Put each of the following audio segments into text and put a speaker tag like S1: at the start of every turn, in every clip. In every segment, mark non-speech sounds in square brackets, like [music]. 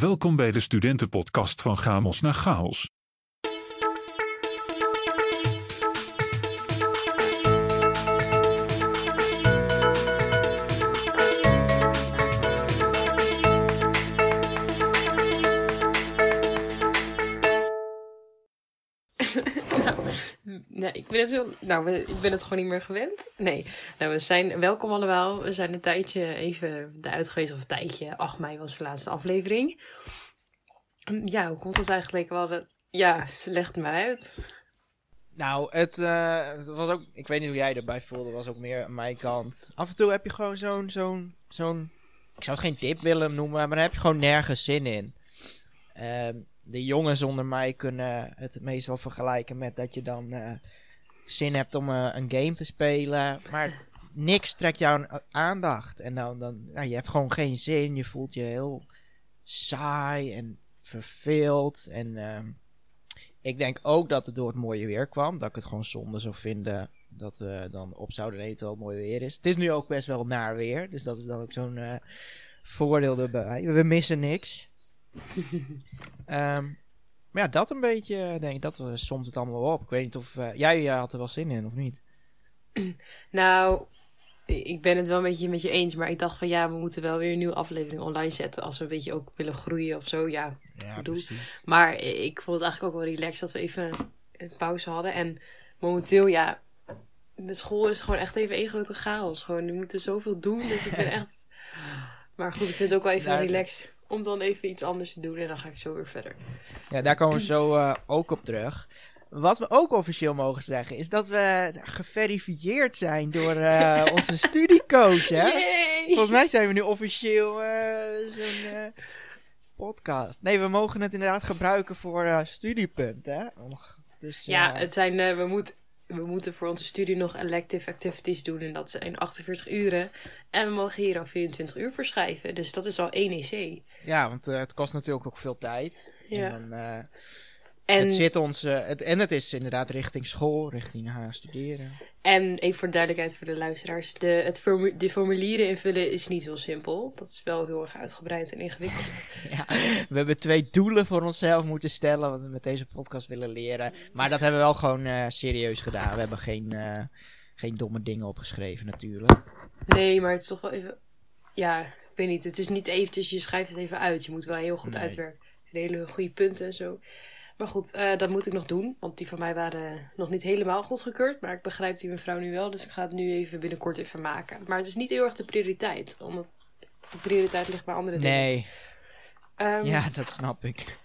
S1: Welkom bij de studentenpodcast van Chamos naar Chaos.
S2: Nee, ik ben het heel, nou, ik ben het gewoon niet meer gewend. Nee, nou, we zijn, welkom allemaal. We zijn een tijdje even eruit geweest, of een tijdje. 8 mei was de laatste aflevering. Ja, hoe komt het eigenlijk? We hadden, ja, ze legt het maar uit.
S3: Nou, het, eh, het was ook, ik weet niet hoe jij erbij voelde, was ook meer aan mijn kant. Af en toe heb je gewoon zo'n, zo'n, zo'n, ik zou het geen tip willen noemen, maar dan heb je gewoon nergens zin in. Ehm, de jongens onder mij kunnen het meestal vergelijken met dat je dan eh, zin hebt om eh, een game te spelen, maar niks trekt jouw a- aandacht. En dan, dan ja, je hebt gewoon geen zin, je voelt je heel saai en verveeld en... ehm, ik denk ook dat het door het mooie weer kwam. Dat ik het gewoon zonde zou vinden dat we dan op zouden eten het mooi weer is. Het is nu ook best wel naar weer. Dus dat is dan ook zo'n eh, voordeel erbij. We missen niks. [laughs] Ehm, maar ja, dat een beetje, eh, denk ik. Dat eh, somt het allemaal op. Ik weet niet of... eh, jij eh, had er wel zin in, of niet? [clears throat]
S2: Nou, ik ben het wel een beetje met je eens, maar ik dacht van ja, we moeten wel weer een nieuwe aflevering online zetten als we een beetje ook willen groeien of zo. Ja,
S3: Ja, precies.
S2: Maar ik vond het eigenlijk ook wel relaxed dat we even een pauze hadden. En momenteel, ja, de school is gewoon echt even één grote chaos. Gewoon, we moeten zoveel doen, dus ik ben [laughs] echt... Maar goed, ik vind het ook wel even
S3: Nou,
S2: relaxed om dan even iets anders te doen. En dan ga ik zo weer verder.
S3: Ja, daar komen we zo eh, ook op terug. Wat we ook officieel mogen zeggen, is dat we geverifieerd zijn door eh, onze [laughs] studiecoach, hè?
S2: Yay!
S3: Volgens mij zijn we nu officieel eh, zo'n podcast. Nee, we mogen het inderdaad gebruiken voor studiepunt, hè? Och, Dus,
S2: Ja, het zijn, we, moet, we moeten voor onze studie nog elective activities doen. En dat zijn 48 uren. En we mogen hier al 24 uur voor schrijven. Dus dat is al 1 EC.
S3: ja, want eh, het kost natuurlijk ook veel tijd.
S2: Ja.
S3: En, dan, eh,
S2: En,
S3: het zit ons, eh, het, en het is inderdaad richting school, richting haar studeren.
S2: En even voor de duidelijkheid voor de luisteraars. De, het formu- de formulieren invullen is niet zo simpel. Dat is wel heel erg uitgebreid en ingewikkeld. [laughs]
S3: ja, we hebben twee doelen voor onszelf moeten stellen, wat we met deze podcast willen leren. Maar dat hebben we wel gewoon eh, serieus gedaan. We hebben geen, eh, geen domme dingen opgeschreven natuurlijk.
S2: Nee, maar het is toch wel even... Ja, ik weet niet. Het is niet eventjes, je schrijft het even uit. Je moet wel heel goed
S3: Nee.
S2: uitwerken. En hele goede punten en zo. Maar goed, eh, dat moet ik nog doen. Want die van mij waren nog niet helemaal goedgekeurd. Maar ik begrijp die mevrouw nu wel. Dus ik ga het nu even binnenkort even maken. Maar het is niet heel erg de prioriteit. Omdat de prioriteit ligt bij andere dingen.
S3: Nee,
S2: Ehm,
S3: ja, dat snap ik.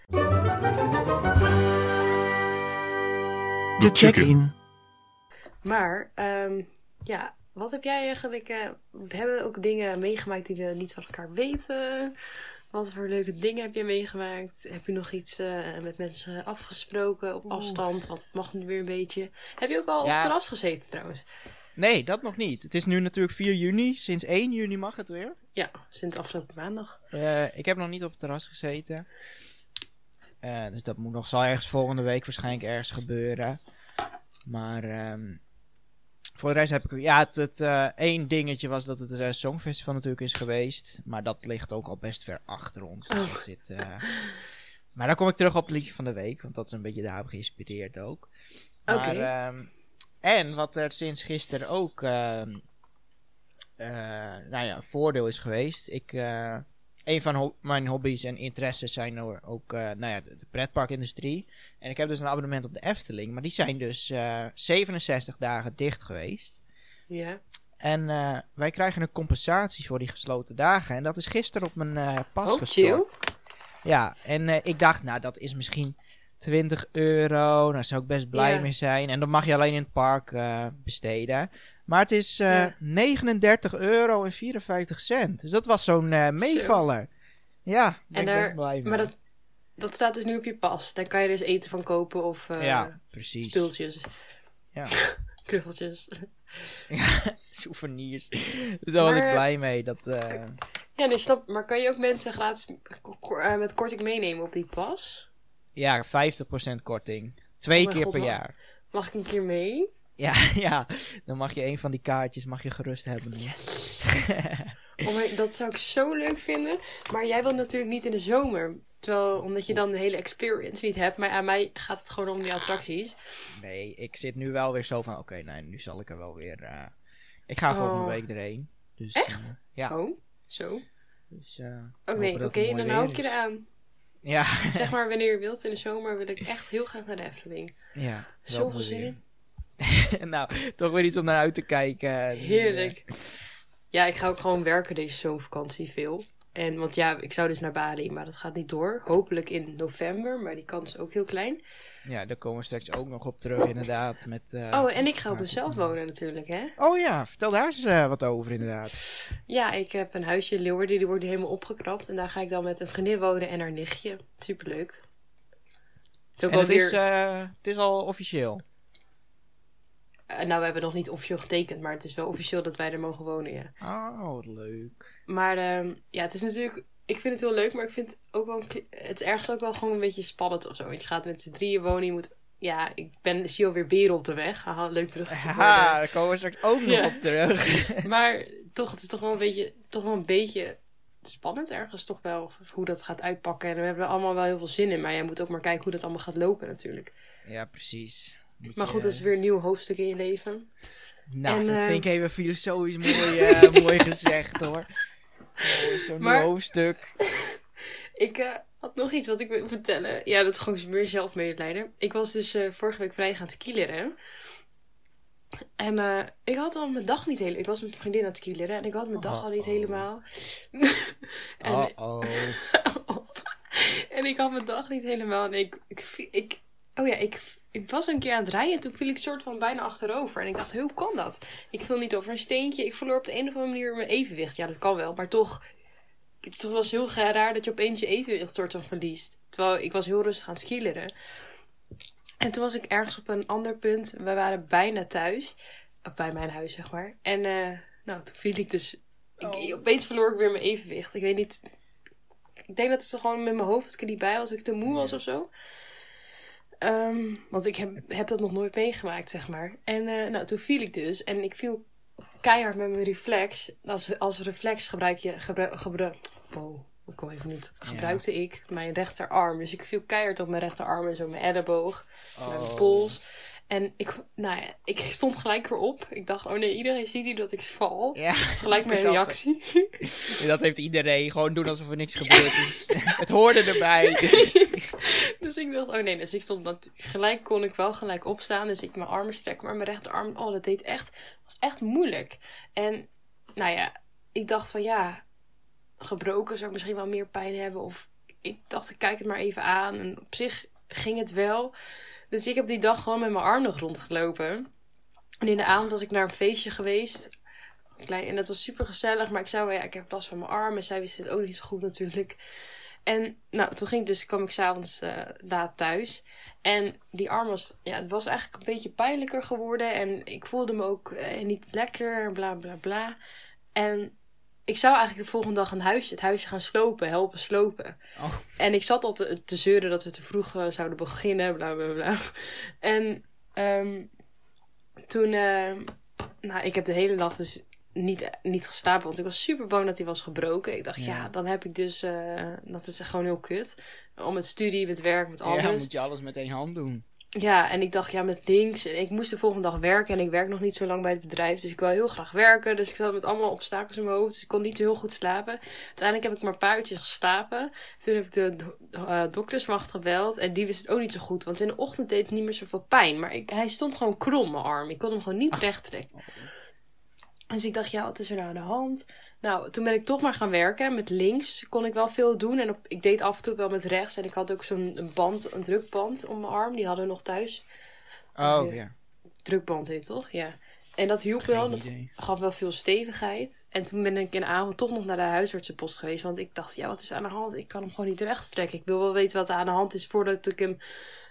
S1: De check-in.
S2: Maar, ehm, ja, wat heb jij eigenlijk... eh, hebben we ook dingen meegemaakt die we niet van elkaar weten? Wat voor leuke dingen heb je meegemaakt? Heb je nog iets eh, met mensen afgesproken op afstand? Want het mag nu weer een beetje. Heb je ook al op het terras gezeten trouwens?
S3: Nee, dat nog niet. Het is nu natuurlijk 4 juni. Sinds 1 juni mag het weer.
S2: Ja, sinds afgelopen maandag.
S3: Eh, ik heb nog niet op het terras gezeten. Eh, dus dat moet nog, zal ergens volgende week waarschijnlijk ergens gebeuren. Maar ehm, voor de rest heb ik... Ja, het, het eh, één dingetje was dat het uh, Songfestival natuurlijk is geweest. Maar dat ligt ook al best ver achter ons. Dus
S2: Oh.
S3: eh, Maar dan kom ik terug op het liedje van de week. Want dat is een beetje daarop geïnspireerd ook.
S2: Oké.
S3: ehm, en wat er sinds gisteren ook... eh, nou ja, een voordeel is geweest. Ik, eh, een van ho- mijn hobby's en interesses zijn ook eh, nou ja, de, de pretparkindustrie. En ik heb dus een abonnement op de Efteling. Maar die zijn dus eh, 67 dagen dicht geweest.
S2: Ja.
S3: En eh, wij krijgen een compensatie voor die gesloten dagen. En dat is gisteren op mijn eh, pas
S2: Oh,
S3: gestort.
S2: chill.
S3: Ja, en eh, ik dacht, nou, dat is misschien 20 euro. Daar zou ik best blij
S2: Ja.
S3: mee zijn. En dat mag je alleen in het park eh, besteden. Maar het is eh,
S2: Ja.
S3: 39 euro en 54 cent. Dus dat was zo'n eh, meevaller. Ja, daar ben
S2: En
S3: best blij mee.
S2: Maar dat, dat staat dus nu op je pas. Daar kan je dus eten van kopen of eh
S3: ja, precies.
S2: spultjes.
S3: Ja. [laughs]
S2: Knuffeltjes. [laughs]
S3: Souvenirs. Dus daar was ik blij mee. Dat, eh,
S2: Ja, nee, snap. Maar kan je ook mensen gratis eh, met korting meenemen op die pas?
S3: ja, 50% korting. Twee
S2: Oh mijn
S3: keer
S2: god,
S3: per jaar.
S2: Mag ik een keer mee?
S3: Ja, [laughs] ja, dan mag je een van die kaartjes mag je gerust hebben.
S2: Yes. [laughs] Oh, dat zou ik zo leuk vinden. Maar jij wilt natuurlijk niet in de zomer. Terwijl, omdat je dan de hele experience niet hebt. Maar aan mij gaat het gewoon om die attracties.
S3: Nee, ik zit nu wel weer zo van, oké, nee, nu zal ik er wel weer... eh, Ik ga volgende
S2: Oh.
S3: week erheen. Dus,
S2: Echt?
S3: eh, ja.
S2: Oh, zo.
S3: Dus,
S2: Oh nee,
S3: dat
S2: oké, dan hou ik je eraan.
S3: Ja,
S2: Zeg [laughs] maar wanneer je wilt. In de zomer wil ik echt heel graag naar de Efteling.
S3: ja.
S2: Zoveel zin. [laughs]
S3: nou, toch weer iets om naar uit te kijken.
S2: Heerlijk. Ja, ik ga ook gewoon werken deze zomervakantie veel. En want ja, ik zou dus naar Bali, maar dat gaat niet door. Hopelijk in november, maar die kans is ook heel klein.
S3: Ja, daar komen we straks ook nog op terug, inderdaad. Met, eh,
S2: Oh, en ik ga op mezelf wonen natuurlijk, hè?
S3: Oh ja, vertel daar eens eh, wat over, inderdaad.
S2: Ja, ik heb een huisje in Leeuwarden, die wordt helemaal opgeknapt. En daar ga ik dan met een vriendin wonen en haar nichtje. Superleuk. Het is ook
S3: En het is, eh, het is al officieel.
S2: Eh, nou, we hebben nog niet officieel getekend, maar het is wel officieel dat wij er mogen wonen, ja.
S3: Oh, wat leuk.
S2: Maar ehm, ja, het is natuurlijk... Ik vind het heel leuk, maar ik vind het ook wel... een Het is ergens ook wel gewoon een beetje spannend of zo. Want je gaat met z'n drieën wonen, je moet... Ja, ik ben, zie alweer beren op de weg. Haha, leuk bruggetje. [laughs]
S3: Haha,
S2: de-
S3: daar komen we straks ook nog
S2: Ja.
S3: op terug. [laughs]
S2: Maar toch, het is toch wel een beetje, toch wel een beetje spannend ergens toch wel. Hoe dat gaat uitpakken. En we hebben er allemaal wel heel veel zin in. Maar jij moet ook maar kijken hoe dat allemaal gaat lopen natuurlijk.
S3: ja, precies. Moet
S2: Maar
S3: je,
S2: goed, dat is
S3: eh,
S2: weer een nieuw hoofdstuk in je leven.
S3: Nou,
S2: En,
S3: dat
S2: eh,
S3: vind ik even filosofisch mooi, [laughs] eh, mooi gezegd, hoor. Oh, Zo'n nieuw hoofdstuk. [laughs]
S2: Ik eh, had nog iets wat ik wil vertellen. Ja, dat is gewoon meer zelfmedelijden. Ik was dus eh, vorige week vrij gaan skileren. En eh, ik had al mijn dag niet helemaal... Ik was met een vriendin aan het skileren. En ik had mijn dag al niet helemaal. [laughs] en,
S3: Oh, oh.
S2: En ik had mijn dag niet helemaal. En ik, ik, ik, oh ja, ik, ik was een keer aan het rijden en toen viel ik soort van bijna achterover. En ik dacht, hoe kan dat? Ik viel niet over een steentje. Ik verloor op de een of andere manier mijn evenwicht. Ja, dat kan wel, maar toch. Het was heel raar dat je opeens je evenwicht soort van verliest. Terwijl ik was heel rustig aan het skileren. En toen was ik ergens op een ander punt. We waren bijna thuis. Of bij mijn huis, zeg maar. En eh, nou, toen viel ik dus... Ik,
S3: Oh.
S2: Opeens verloor ik weer mijn evenwicht. Ik weet niet... Ik denk dat het gewoon met mijn hoofd dat ik er niet bij was. Dat ik te moe was of zo. Ehm, want ik heb, heb dat nog nooit meegemaakt, zeg maar. En eh, nou, toen viel ik dus. En ik viel keihard met mijn reflex. Als, als reflex gebruik je... Gebruik, gebruik, wow, ik kom even niet. Gebruikte ik mijn rechterarm. Dus ik viel keihard op mijn rechterarm en zo mijn elleboog. Mijn
S3: Oh.
S2: pols. En ik, nou ja, ik stond gelijk weer op. Ik dacht, oh nee, iedereen ziet hier dat ik val.
S3: Ja,
S2: Dat is gelijk [laughs] mijn reactie. [laughs]
S3: dat heeft iedereen. Gewoon doen alsof er niks gebeurd is. [laughs] het hoorde erbij. [laughs]
S2: dus ik dacht, oh nee, dus ik stond dat gelijk kon ik wel gelijk opstaan. Dus ik mijn armen strek, maar mijn rechterarm, oh, dat deed echt, was echt moeilijk. En nou ja, ik dacht van ja, gebroken zou ik misschien wel meer pijn hebben. Of ik dacht, ik kijk het maar even aan. En op zich ging het wel. Dus ik heb die dag gewoon met mijn arm nog rondgelopen. En in de avond was ik naar een feestje geweest. En dat was super gezellig. Maar ik zei wel, ja, ik heb last van mijn arm. En zij wist het ook niet zo goed natuurlijk. En nou, toen ging ik dus, kwam ik s'avonds eh laat thuis. En die arm was, ja, het was eigenlijk een beetje pijnlijker geworden. En ik voelde me ook eh, niet lekker, bla bla bla. En ik zou eigenlijk de volgende dag een huisje, het huisje gaan slopen, helpen slopen.
S3: Oh.
S2: En ik zat al te, te zeuren dat we te vroeg eh, zouden beginnen, bla bla bla. En ehm, toen, nou, ik heb de hele nacht dus niet, niet geslapen, want ik was super bang dat hij was gebroken. Ik dacht, ja,
S3: Ja.
S2: dan heb ik dus, eh, dat is gewoon heel kut. Om met studie, met werk, met alles.
S3: Ja, moet je alles met één hand doen.
S2: Ja, en ik dacht, ja, met links. Ik moest de volgende dag werken en ik werk nog niet zo lang bij het bedrijf. Dus ik wil heel graag werken. Dus ik zat met allemaal obstakels in mijn hoofd. Dus ik kon niet heel goed slapen. Uiteindelijk heb ik maar een paar uurtjes geslapen. Toen heb ik de do- eh, dokterswacht gebeld. En die wist het ook niet zo goed. Want in de ochtend deed het niet meer zoveel pijn. Maar ik, hij stond gewoon krom, mijn arm. Ik kon hem gewoon niet recht trekken. Dus ik dacht, ja, wat is er nou aan de hand? Nou, toen ben ik toch maar gaan werken. Met links kon ik wel veel doen. En op, ik deed af en toe wel met rechts. En ik had ook zo'n band, een drukband om mijn arm. Die hadden we nog thuis.
S3: Oh,
S2: Ja.
S3: ja.
S2: Drukband heet toch? Ja. En dat hielp wel. Dat
S3: idee.
S2: gaf wel veel stevigheid. En toen ben ik in de avond toch nog naar de huisartsenpost geweest. Want ik dacht, ja, wat is aan de hand? Ik kan hem gewoon niet recht trekken. Ik wil wel weten wat er aan de hand is voordat ik hem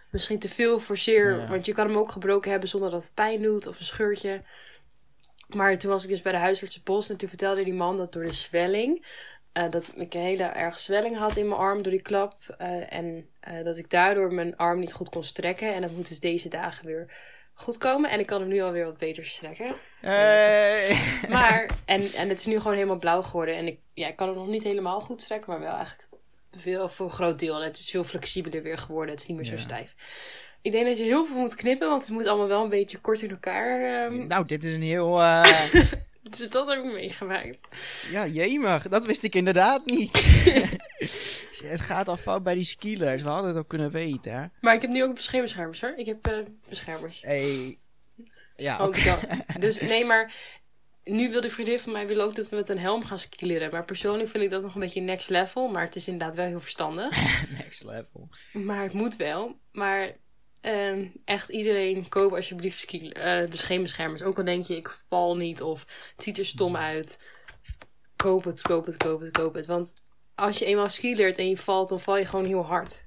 S2: misschien te veel forceer.
S3: Ja.
S2: Want je kan hem ook gebroken hebben zonder dat het pijn doet of een scheurtje. Maar toen was ik dus bij de huisartsenpost en toen vertelde die man dat door de zwelling... eh, dat ik een hele erg zwelling had in mijn arm door die klap. eh, en eh, dat ik daardoor mijn arm niet goed kon strekken. En dat moet dus deze dagen weer goed komen. En ik kan hem nu alweer wat beter strekken.
S3: Hey. [laughs]
S2: Maar, en, en het is nu gewoon helemaal blauw geworden. En ik, ja, ik kan hem nog niet helemaal goed strekken, maar wel eigenlijk veel, voor een groot deel. En het is veel flexibeler weer geworden. Het is niet meer zo stijf. Ik denk dat je heel veel moet knippen, want het moet allemaal wel een beetje kort in elkaar. ehm [laughs]
S3: Nou, dit is een heel... eh, [laughs]
S2: dus dat heb ik meegemaakt.
S3: ja, jemig. Dat wist ik inderdaad niet. [laughs] het gaat al fout bij die skilers. We hadden het ook kunnen weten, hè.
S2: Maar ik heb nu ook beschermers hoor. Ik heb eh, beschermers.
S3: Hey. Ja,
S2: Ook. Dus nee, maar nu wil de vriendin van mij wil ook dat we met een helm gaan skileren. Maar persoonlijk vind ik dat nog een beetje next level. Maar het is inderdaad wel heel verstandig.
S3: Next level.
S2: Maar het moet wel. Maar ehm, echt iedereen, koop alsjeblieft ski, eh beschermers. Ook al denk je, ik val niet of het ziet er stom uit. Koop het, koop het, koop het, koop het. Want als je eenmaal skileert en je valt, dan val je gewoon heel hard.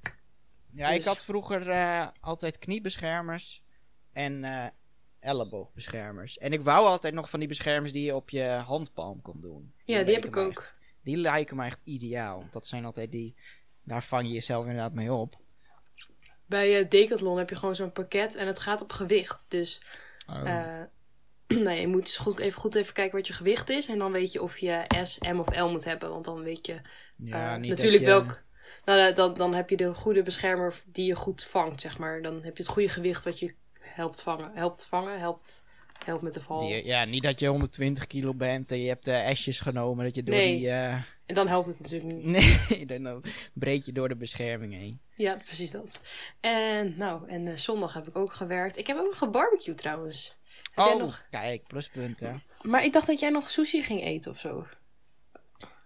S3: Ja, ik
S2: Dus-
S3: had vroeger eh, altijd kniebeschermers en eh, elleboogbeschermers. En ik wou altijd nog van die beschermers die je op je handpalm kon doen.
S2: Ja, die heb ik ook.
S3: echt- die lijken me echt ideaal. Want dat zijn altijd die, daar vang je jezelf inderdaad mee op.
S2: Bij eh, Decathlon heb je gewoon zo'n pakket en het gaat op gewicht. Dus
S3: Oh.
S2: eh, [clears throat] nou, je moet dus goed, even goed even kijken wat je gewicht is. En dan weet je of je S, M of L moet hebben. Want dan weet je
S3: ja,
S2: eh, natuurlijk
S3: je-
S2: welk. Nou, dan, dan heb je de goede beschermer die je goed vangt, zeg maar. Dan heb je het goede gewicht wat je helpt vangen. Helpt vangen, helpt, helpt met de val.
S3: Die, ja, niet dat je 120 kilo bent en je hebt de S'jes genomen. Dat je door
S2: Nee.
S3: die...
S2: En dan helpt het natuurlijk niet.
S3: nee, [laughs] dan breek je door de bescherming heen.
S2: Ja, precies dat. En nou, en eh, zondag heb ik ook gewerkt. Ik heb ook nog gebarbecue trouwens. Heb jij
S3: Oh,
S2: nog...
S3: kijk, pluspunten.
S2: Maar ik dacht dat jij nog sushi ging eten of zo.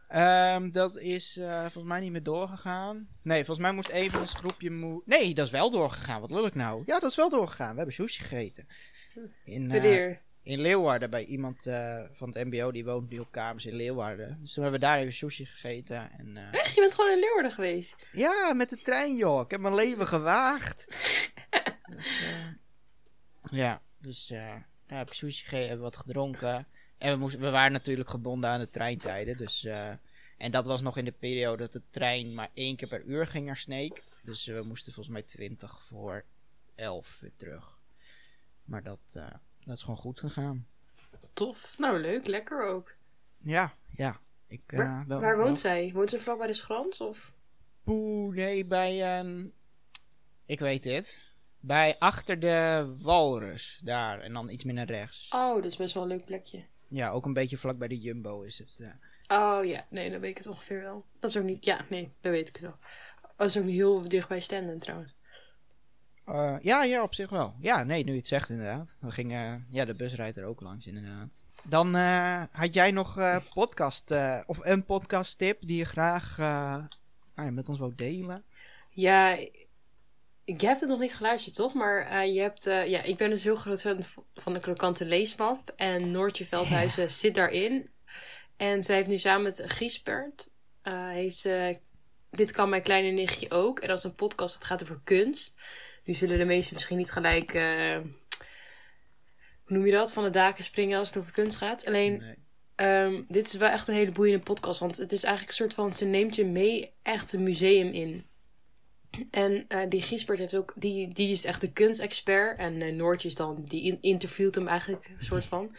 S3: Ehm, dat is eh, volgens mij niet meer doorgegaan. Nee, volgens mij moest even ons groepje moe... Nee, dat is wel doorgegaan. Wat lul ik nou? Ja, dat is wel doorgegaan. We hebben sushi gegeten. In,
S2: Wanneer?
S3: In Leeuwarden bij iemand eh, van het mbo. Die woont nu op kamers in Leeuwarden. Dus toen hebben we daar even sushi gegeten. En, eh,
S2: Echt? Je bent gewoon in Leeuwarden geweest?
S3: ja, met de trein joh. Ik heb mijn leven gewaagd. [laughs] dus, eh, ja, dus ja, heb sushi gegeten, hebben wat gedronken. En we, moesten, we waren natuurlijk gebonden aan de treintijden. Dus, en dat was nog in de periode dat de trein maar één keer per uur ging naar Sneek. Dus we moesten volgens mij 20 voor 11 weer terug. Maar dat, dat is gewoon goed gegaan.
S2: Tof. Nou, leuk. Lekker ook.
S3: Ja, ja. Ik, eh,
S2: Waar,
S3: wel-
S2: waar
S3: wel-
S2: woont zij? Woont ze vlak bij de Schrans? Of?
S3: Poeh, nee, bij. ehm, ik weet het. Bij achter de Walrus, daar. En dan iets meer naar rechts.
S2: Oh, dat is best wel een leuk plekje.
S3: Ja, ook een beetje vlak bij de Jumbo is het. eh.
S2: Oh ja, nee, dan weet ik het ongeveer wel. Dat is ook niet... Ja, nee, dan weet ik het wel. Oh, dat is ook heel dicht bij Stenden trouwens.
S3: Eh, ja, ja, op zich wel. Ja, nee, nu je het zegt inderdaad. We gingen, ja, de bus rijdt er ook langs inderdaad. Dan eh, had jij nog eh, podcast, eh, of een podcast tip die je graag eh, nou met ons wou delen?
S2: Ja, ik heb het nog niet geluisterd, toch? Maar eh, je hebt... eh, ja, ik ben dus heel groot fan van de krokante leesmap. En Noortje Veldhuizen zit daarin. En zij heeft nu samen met Giesbert... eh heet ze... Dit kan mijn kleine nichtje ook. En dat is een podcast dat gaat over kunst. Nu zullen de meesten misschien niet gelijk... eh, hoe noem je dat? Van de daken springen als het over kunst gaat. Alleen...
S3: Nee.
S2: Ehm, dit is wel echt een hele boeiende podcast. Want het is eigenlijk een soort van... Ze neemt je mee echt een museum in. En eh, die Giesbert heeft ook... Die, die is echt de kunstexpert. En eh, Noortje is dan... Die in- interviewt hem eigenlijk een soort van.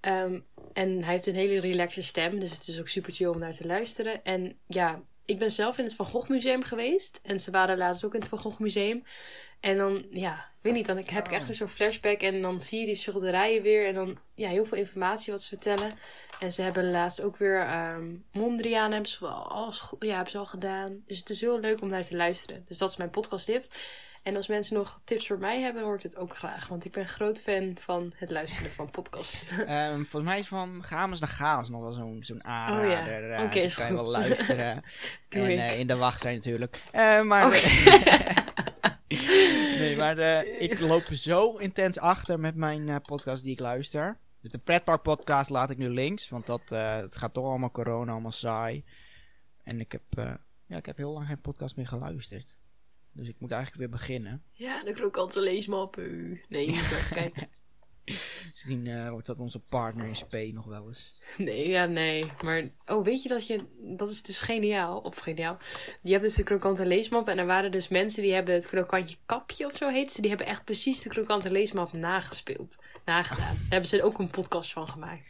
S2: Ehm, en hij heeft een hele relaxe stem. Dus het is ook super chill om naar te luisteren. En ja... Ik ben zelf in het Van Gogh Museum geweest. En ze waren laatst ook in het Van Gogh Museum. En dan, ja, weet niet, dan heb ik echt een zo'n flashback. En dan zie je die schilderijen weer. En dan, ja, heel veel informatie wat ze vertellen. En ze hebben laatst ook weer ehm Mondriaan hebben ze, go- ja, hebben ze al gedaan. Dus het is heel leuk om naar te luisteren. Dus dat is mijn podcast tip. En als mensen nog tips voor mij hebben, hoor ik het ook graag. Want ik ben groot fan van het luisteren van podcasts. [laughs]
S3: Ehm, volgens mij is van Gamers naar Chaos nog wel zo'n zo'n aanrader. eh,
S2: Oké, is
S3: kan je wel [laughs] luisteren. En eh, in de wachtrij natuurlijk. Eh, maar. [laughs] nee, maar eh, ik loop zo intens achter met mijn eh, podcast die ik luister. De pretpark podcast laat ik nu links, want dat eh, het gaat toch allemaal corona, allemaal saai. En ik heb, ja, ik heb heel lang geen podcast meer geluisterd. Dus ik moet eigenlijk weer beginnen.
S2: ja, de krokante leesmap. uh. Nee, niet even kijken. [laughs] [laughs]
S3: Misschien eh, wordt dat onze partner in SP nog wel eens.
S2: Nee, ja, nee. Maar, oh, weet je dat je... Dat is dus geniaal. Of geniaal. Je hebt dus de krokante leesmap. En er waren dus mensen die hebben het krokantje kapje of zo heet ze. Die hebben echt precies de krokante leesmap nagespeeld. Nagedaan. Daar hebben ze ook een podcast van gemaakt.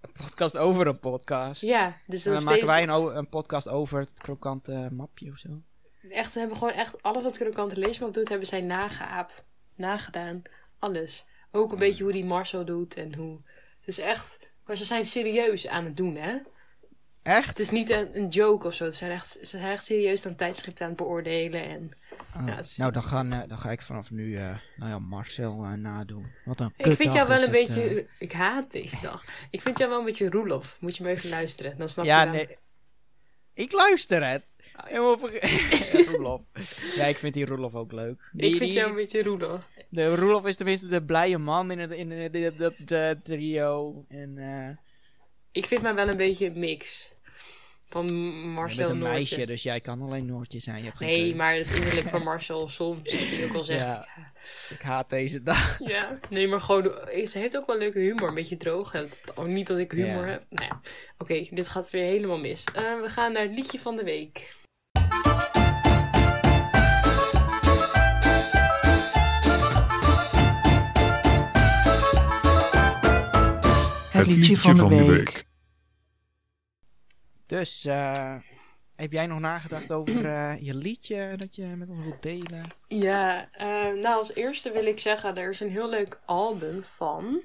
S3: Een podcast over een podcast.
S2: Ja, dus dan
S3: dan maken wij een, een podcast over het krokante mapje of zo.
S2: Echt, ze hebben gewoon echt... Alles wat krokante leesmap doet, hebben zij nageaapt. Nagedaan. Alles. Ook een beetje hoe die Marcel doet en hoe... Dus echt... Maar ze zijn serieus aan het doen, hè?
S3: Echt?
S2: Het is niet een, een joke of zo. Ze zijn echt, ze zijn echt serieus dan tijdschrift aan het beoordelen. En
S3: Oh,
S2: Ja, is-
S3: nou, dan, gaan, eh, dan ga ik vanaf nu eh, nou ja, Marcel eh, nadoen. Wat een
S2: ik vind jou wel een
S3: het,
S2: beetje... Ik haat deze dag. [laughs] Ik vind jou wel een beetje Roelof. Moet je me even luisteren. Dan snap
S3: ja,
S2: je dan...
S3: nee. Ik luister het.
S2: Ah,
S3: Helemaal verge- [laughs] Roelof. Ja, ik vind die Roelof ook leuk. Die,
S2: ik vind
S3: die-
S2: jou een beetje Roelof.
S3: De Roelof is tenminste de blije man in het, in het, in het- dat eh, trio. En eh
S2: Ik vind mij wel een beetje een mix. Van
S3: je
S2: Marcel
S3: bent een
S2: Noortje.
S3: meisje, dus jij kan alleen Noortje zijn. Je hebt geen
S2: Nee, maar het innerlijk [laughs] van Marcel soms, moet je ook al.
S3: Ja.
S2: Ja.
S3: Ik haat deze dag.
S2: Ja. nee, maar gewoon, ze heeft ook wel leuke humor, een beetje droog. Oh, niet dat ik humor
S3: Ja.
S2: heb. Nou ja, oké, dit gaat weer helemaal mis. Eh, we gaan naar het liedje van de week.
S1: Het liedje van de week.
S3: Dus, eh, heb jij nog nagedacht over eh, je liedje dat je met ons wilt delen?
S2: Ja, eh, nou als eerste wil ik zeggen, er is een heel leuk album van.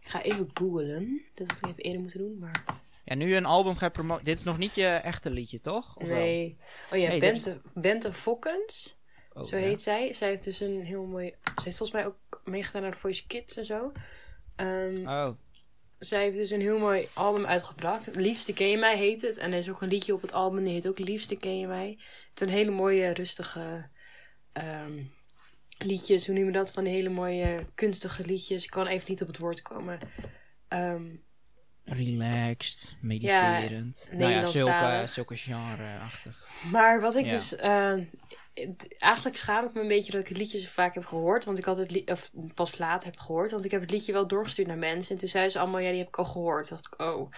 S2: Ik ga even googlen. Dat had ik even eerder moeten doen, maar
S3: Ja, nu een album gaat promoten. Dit is nog niet je echte liedje, toch? Of wel?
S2: nee. Oh ja,
S3: Nee,
S2: Bente, Bente Fokkens,
S3: Oh,
S2: zo
S3: ja.
S2: heet zij. Zij heeft dus een heel mooi... Ze heeft volgens mij ook meegedaan naar de Voice Kids en zo. Ehm,
S3: Oh,
S2: Zij heeft dus een heel mooi album uitgebracht. Liefste ken je mij heet het. En er is ook een liedje op het album die heet ook Liefste ken je mij. Het is een hele mooie, rustige ehm, liedjes. Hoe noem je dat? Van hele mooie, kunstige liedjes. Ik kan even niet op het woord komen. Ehm,
S3: relaxed, mediterend. nou ja, zulke, zulke genre-achtig.
S2: maar wat ik
S3: Ja.
S2: dus... eh, eigenlijk schaam ik me een beetje dat ik het liedje zo vaak heb gehoord. Want ik had het of pas laat heb gehoord. Want ik heb het liedje wel doorgestuurd naar mensen. En toen zeiden ze allemaal, ja, die heb ik al gehoord. Toen dacht ik, oh.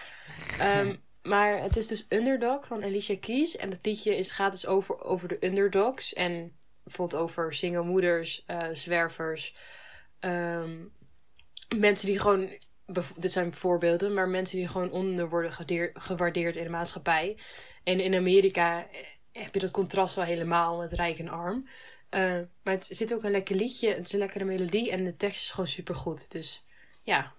S2: Ehm, [laughs] maar het is dus Underdog van Alicia Keys. En het liedje is, gaat dus over, over de underdogs. En bijvoorbeeld over single moeders, eh, zwervers. ehm, mensen die gewoon... Dit zijn voorbeelden, maar mensen die gewoon onder worden gewaardeerd in de maatschappij. En in Amerika eh, heb je dat contrast wel helemaal met rijk en arm. Eh, maar het zit ook een lekker liedje. Het is een lekkere melodie en de tekst is gewoon super goed. Dus ja,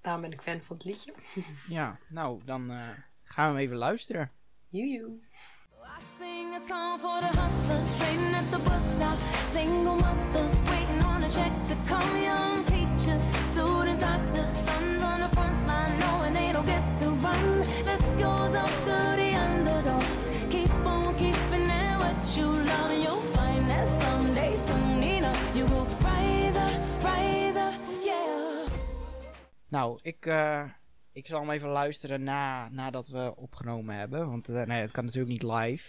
S2: daarom ben ik fan van het liedje. [laughs]
S3: Ja, nou, dan eh, gaan we hem even luisteren.
S2: Joejoe.
S4: I sing a song for the hustlers trading at the bus stop. Single mothers waiting on a check to come. Young teachers,
S3: Nou, ik, eh, ik zal hem even luisteren na, nadat we opgenomen hebben. Want eh, nee, het kan natuurlijk niet live.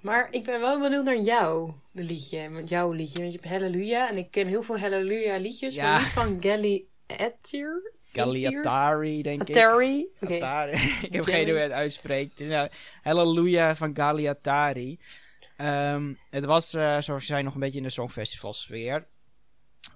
S2: Maar ik ben wel benieuwd naar jou, de liedje. Met jouw liedje. Want je hebt Halleluja. En ik ken heel veel Halleluja liedjes.
S3: Ja.
S2: Maar niet van Gally Ettier.
S3: Galliatari, denk ik.
S2: Oké.
S3: Atari. [laughs] ik heb geen idee hoe je het uitspreekt. Het is uh, Halleluja van Galliatari. Ehm, het was, eh, zoals ik zei, nog een beetje in de Songfestival sfeer.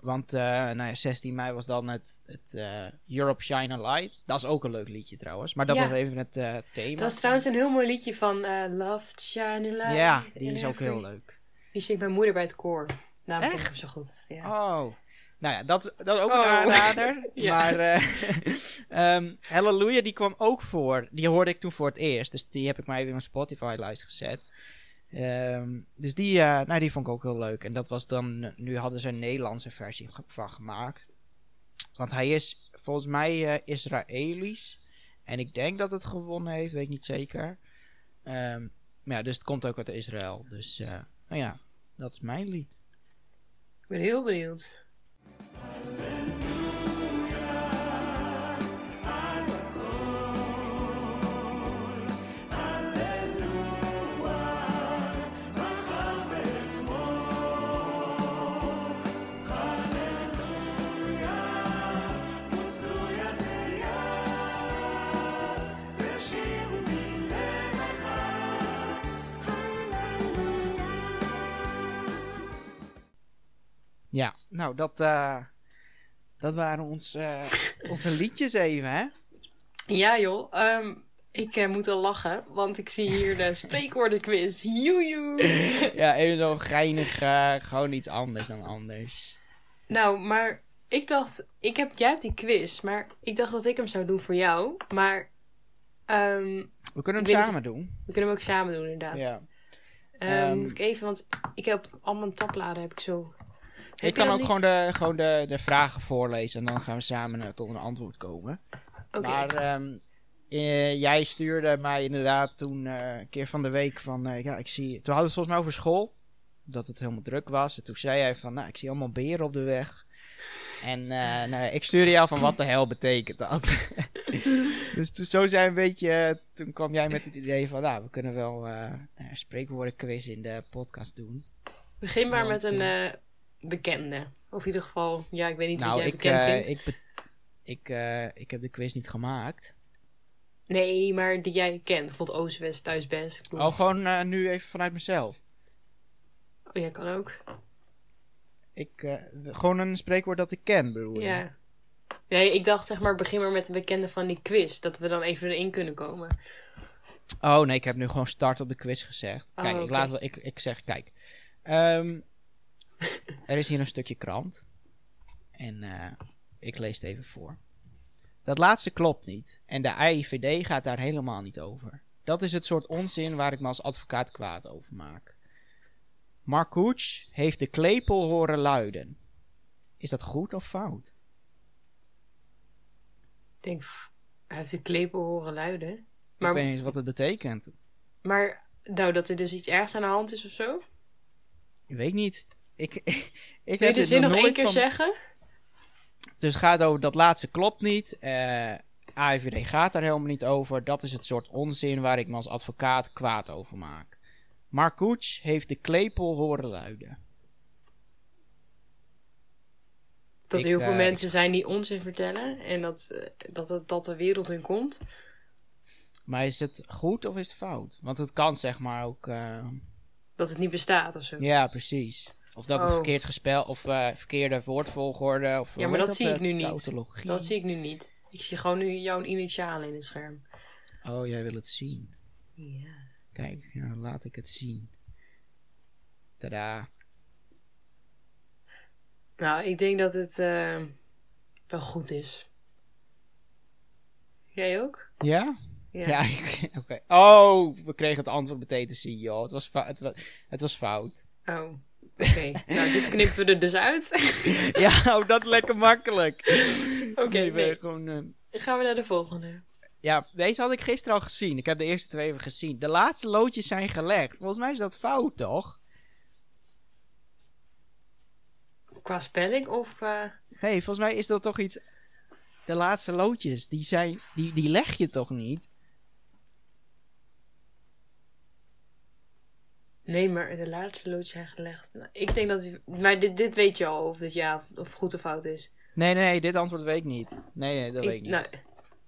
S3: Want eh, nou ja, 16 mei was dan het, het eh, Europe Shine a Light. Dat is ook een leuk liedje trouwens. Maar dat
S2: Ja.
S3: was even het eh, thema.
S2: Dat is trouwens een heel mooi liedje van Love Shine Light.
S3: Ja, die is ook heel leuk.
S2: Die zingt mijn moeder bij het koor. Nou, dat
S3: Echt?
S2: zo goed. Ja.
S3: Oh. Nou ja, dat, dat is ook
S2: Oh.
S3: een aanrader. [laughs]
S2: Ja.
S3: Maar eh [laughs] ehm, Hallelujah, die kwam ook voor. Die hoorde ik toen voor het eerst. Dus die heb ik maar even in mijn Spotify-lijst gezet. Ehm, dus die, eh, nou, die vond ik ook heel leuk. En dat was dan... Nu hadden ze een Nederlandse versie van gemaakt. Want hij is volgens mij eh, Israëlisch. En ik denk dat het gewonnen heeft, weet ik niet zeker. Ehm, maar ja, dus het komt ook uit Israël. Dus, eh, nou ja, dat is mijn lied.
S2: Ik ben heel benieuwd.
S3: Ja, nou, dat, eh, dat waren ons, eh, onze liedjes even, hè?
S2: Ja joh, ehm, ik eh, moet al lachen, want ik zie hier de spreekwoordenquiz. Joejoe! [laughs]
S3: Ja, even zo geinig, eh, gewoon iets anders dan anders.
S2: Nou, maar ik dacht, ik heb, jij hebt die quiz, maar ik dacht dat ik hem zou doen voor jou. Maar ehm,
S3: We kunnen hem samen doen.
S2: we kunnen hem ook samen doen inderdaad.
S3: Ja.
S2: Ehm, moet ik even, want ik heb al mijn tabbladen heb ik zo.
S3: Ik kan ook
S2: niet?
S3: gewoon, de, gewoon de, de vragen voorlezen en dan gaan we samen eh, tot een antwoord komen.
S2: Oké.
S3: Maar ehm, eh, jij stuurde mij inderdaad toen eh, een keer van de week van, eh, ja, ik zie, toen hadden we het volgens mij over school, dat het helemaal druk was. En toen zei jij van, nou, ik zie allemaal beren op de weg. En nou, ik stuurde jou van, wat de hel betekent dat? [laughs] dus toen, zo zijn een beetje, toen kwam jij met het idee van, nou, we kunnen wel eh een spreekwoordenquiz in de podcast doen.
S2: Begin maar
S3: want,
S2: met een bekende. Of in ieder geval, ja, ik weet niet
S3: nou,
S2: jij
S3: ik,
S2: bekend
S3: eh,
S2: vindt.
S3: ik, be- ik, eh, ik heb de quiz niet gemaakt.
S2: Nee, maar die jij kent. Bijvoorbeeld Oost-West, Thuis-Best.
S3: Oh, gewoon eh, nu even vanuit mezelf.
S2: Oh, ja, kan ook.
S3: Ik, gewoon een spreekwoord dat ik ken, bedoel je?
S2: Ja. Nee, ik dacht zeg maar, begin maar met de bekende van die quiz. Dat we dan even erin kunnen komen.
S3: Oh nee, ik heb nu gewoon start op de quiz gezegd.
S2: Oh,
S3: Kijk, ik, laat wel, ik, ik zeg, kijk. Ehm, [laughs] er is hier een stukje krant. En eh, ik lees het even voor. Dat laatste klopt niet. En de AIVD gaat daar helemaal niet over. Dat is het soort onzin waar ik me als advocaat kwaad over maak. Koets heeft de klepel horen luiden. Is dat goed of fout?
S2: Ik denk, hij heeft de klepel horen luiden.
S3: ik
S2: Maar,
S3: weet niet eens wat het betekent.
S2: maar nou, dat er dus iets ergs aan de hand is of zo?
S3: Ik weet niet. Ik, [laughs] ik,
S2: Wil je
S3: heb
S2: de zin nog één keer
S3: van-
S2: zeggen?
S3: Dus het gaat over dat laatste klopt niet. Eh AIVD gaat daar helemaal niet over. Dat is het soort onzin waar ik me als advocaat kwaad over maak. Koets heeft de klepel horen luiden.
S2: Dat
S3: Ik,
S2: er heel veel
S3: eh,
S2: mensen zijn die onzin vertellen. En dat, eh, dat, dat de wereld hun komt.
S3: Maar is het goed of is het fout? Want het kan zeg maar ook...
S2: Dat het niet bestaat of zo.
S3: ja, precies. Of dat het
S2: Oh.
S3: verkeerd gespeld of eh, verkeerde woordvolgorde. Of,
S2: Ja, maar dat zie ik
S3: eh,
S2: nu niet. Dat zie ik nu niet. Ik zie gewoon nu jouw initialen in het scherm.
S3: Oh, jij wil het zien.
S2: Ja.
S3: Kijk, nou, laat ik het zien. Tada.
S2: Nou, ik denk dat het eh, wel goed is. Jij ook?
S3: Ja?
S2: Ja.
S3: Ja, [laughs] ik- oké. Oh, we kregen het antwoord meteen te zien, joh. Het was, het was, het was fout.
S2: Oh, oké. nou, dit knippen we er dus uit. [laughs]
S3: ja, oh, dat lekker makkelijk.
S2: Oké,
S3: Nee, we
S2: nee.
S3: gewoon, eh,
S2: Dan gaan we naar de volgende.
S3: ja, deze had ik gisteren al gezien. Ik heb de eerste twee even gezien. De laatste loodjes zijn gelegd. Volgens mij is dat fout, toch?
S2: Qua spelling of qua...
S3: Nee, volgens mij is dat toch iets... De laatste loodjes, die, zijn, die, die leg je toch niet?
S2: Nee, maar de laatste loodjes zijn gelegd. Nou, ik denk dat... die- Maar dit, dit weet je al of het ja of goed of fout is.
S3: Nee, nee, dit antwoord weet ik niet. Nee, nee, dat weet ik niet.
S2: Nou,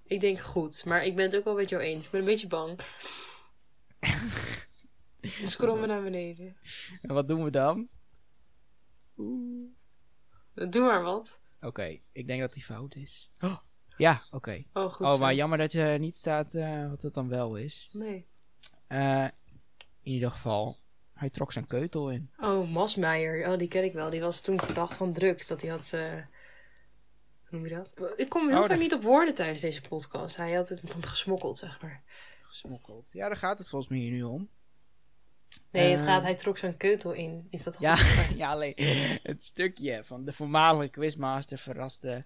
S2: ik denk goed. Maar ik ben het ook wel met jou eens. Ik ben een beetje bang. [laughs] Scroll maar naar beneden.
S3: En wat doen we dan?
S2: Doe maar wat.
S3: Oké, ik denk dat die fout is. Oh, ja, oké.
S2: Oh, goed
S3: Oh,
S2: zo.
S3: maar jammer dat je niet staat eh, wat het dan wel is.
S2: Nee.
S3: Eh, in ieder geval, hij trok zijn keutel in.
S2: Oh, Masmeijer. Oh, die ken ik wel. Die was toen verdacht van drugs. Dat hij had... Hoe noem je dat? Ik kom heel
S3: Oh,
S2: vaak
S3: dat-
S2: niet op woorden tijdens deze podcast. Hij had het gesmokkeld, zeg maar.
S3: Gesmokkeld. Ja, daar gaat het volgens mij hier nu om.
S2: Nee, het
S3: Eh.
S2: gaat... Hij trok zijn keutel in. Is dat goed?
S3: Ja, [laughs] ja, alleen het stukje van de voormalige quizmaster verraste...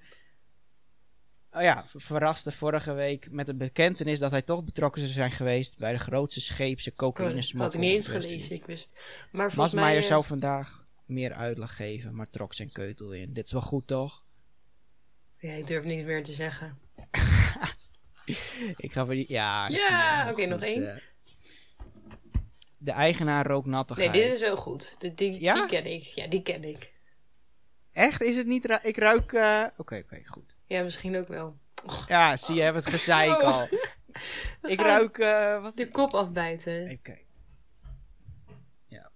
S3: Oh ja, ver- verraste vorige week met de bekentenis dat hij toch betrokken zou zijn geweest bij de grootste scheepse
S2: Oh,
S3: cocaïne
S2: dat
S3: smokkel.
S2: had ik niet eens gelezen. Ik wist... Maar volgens mij... eh,
S3: zou vandaag meer uitleg geven, maar trok zijn keutel in. Dit is wel goed, toch?
S2: Ja, ik durf niks meer te zeggen. [laughs]
S3: Ik ga voor die... Ja,
S2: Ja, oké,
S3: wel
S2: nog één.
S3: eh. de eigenaar rook
S2: Nee,
S3: nattigheid.
S2: dit is heel goed. Die, die,
S3: Ja?
S2: die ken ik. Ja, die ken ik.
S3: Echt? Is het niet... Ik ruik... eh, Oké, oké, goed.
S2: Ja, misschien ook wel.
S3: Ja, zie je, hebben het gezeik
S2: Oh.
S3: al. [laughs] Ik ruik... eh, wat...
S2: De kop afbijten.
S3: Oké. Ja.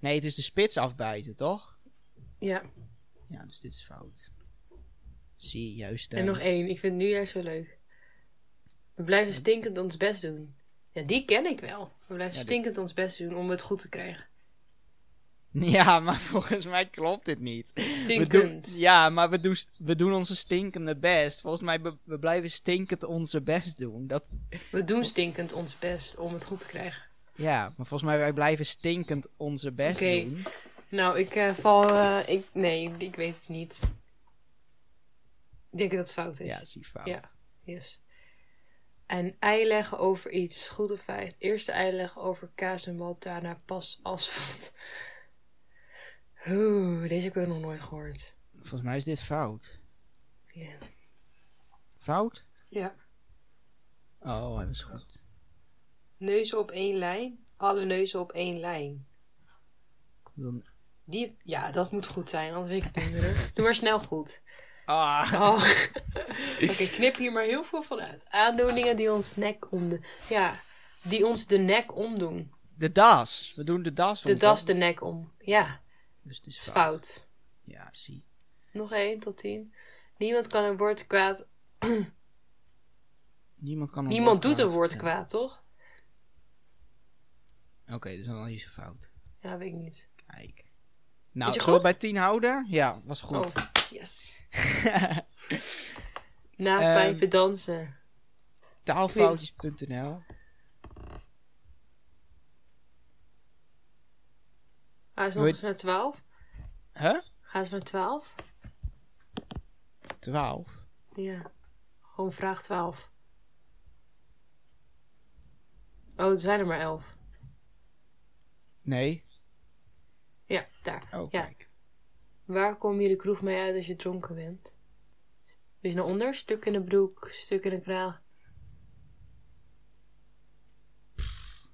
S3: Nee, het is de spits afbijten, toch?
S2: Ja.
S3: Ja, dus dit is fout. Zie, juist.
S2: En
S3: eh,
S2: nog één. Ik vind het nu juist zo leuk. We blijven stinkend ons best doen. Ja, die ken ik wel. We blijven
S3: Ja,
S2: stinkend ons best doen om het goed te krijgen. [laughs]
S3: Ja, maar volgens mij klopt dit niet. We doen,
S2: Stinkend.
S3: ja, maar we doen, we doen onze stinkende best. Volgens mij, we, we blijven stinkend onze best doen. Dat,
S2: We doen stinkend ons best om het goed te krijgen.
S3: ja, maar volgens mij, wij blijven stinkend onze best
S2: Oké.
S3: doen.
S2: Nou, ik eh, val... eh, ik, nee, ik weet het niet. Ik denk dat het fout is.
S3: Ja, zie fout.
S2: Ja. Yes. En ei leggen over iets. Goed of feit? Eerste ei leggen over kaas en malt, daarna pas asfalt. Oeh, deze heb ik ook nog nooit gehoord.
S3: Volgens mij is dit fout.
S2: Ja.
S3: Fout?
S2: ja.
S3: Oh, hij was goed.
S2: Neuzen op één lijn. Alle neuzen op één lijn.
S3: Dan...
S2: Die, ja, dat moet goed zijn, anders weet ik het niet meer. Doe maar snel goed.
S3: Ah,
S2: Oh. [laughs] Oké, knip hier maar heel veel van uit. Aandoeningen die ons nek om de... Ja, die ons de nek omdoen.
S3: de das. We doen de das.
S2: De
S3: om,
S2: das
S3: toch?
S2: de nek om. Ja,
S3: Dus het is fout.
S2: fout.
S3: Ja, zie.
S2: Nog één tot tien. Niemand kan een woord kwaad. [clears throat]
S3: Niemand kan een
S2: Niemand
S3: woord
S2: doet een woord kwaad, toch?
S3: Oké, dus dan is het fout.
S2: Ja, weet ik niet.
S3: Kijk. Nou, zullen we bij 10 houden? Ja, was goed.
S2: Oh, yes. [laughs] Na pijpen dansen.
S3: Taalfoutjes.nl
S2: Gaan ze nog eens naar twaalf?
S3: Huh?
S2: Gaan ze naar twaalf?
S3: 12?
S2: Ja. Gewoon vraag 12. Oh, het zijn er maar elf.
S3: Nee.
S2: Ja, daar.
S3: Oh,
S2: Ja.
S3: kijk.
S2: Waar kom je de kroeg mee uit als je dronken bent? Dus naar onder, stuk in de broek, stuk in de kraag.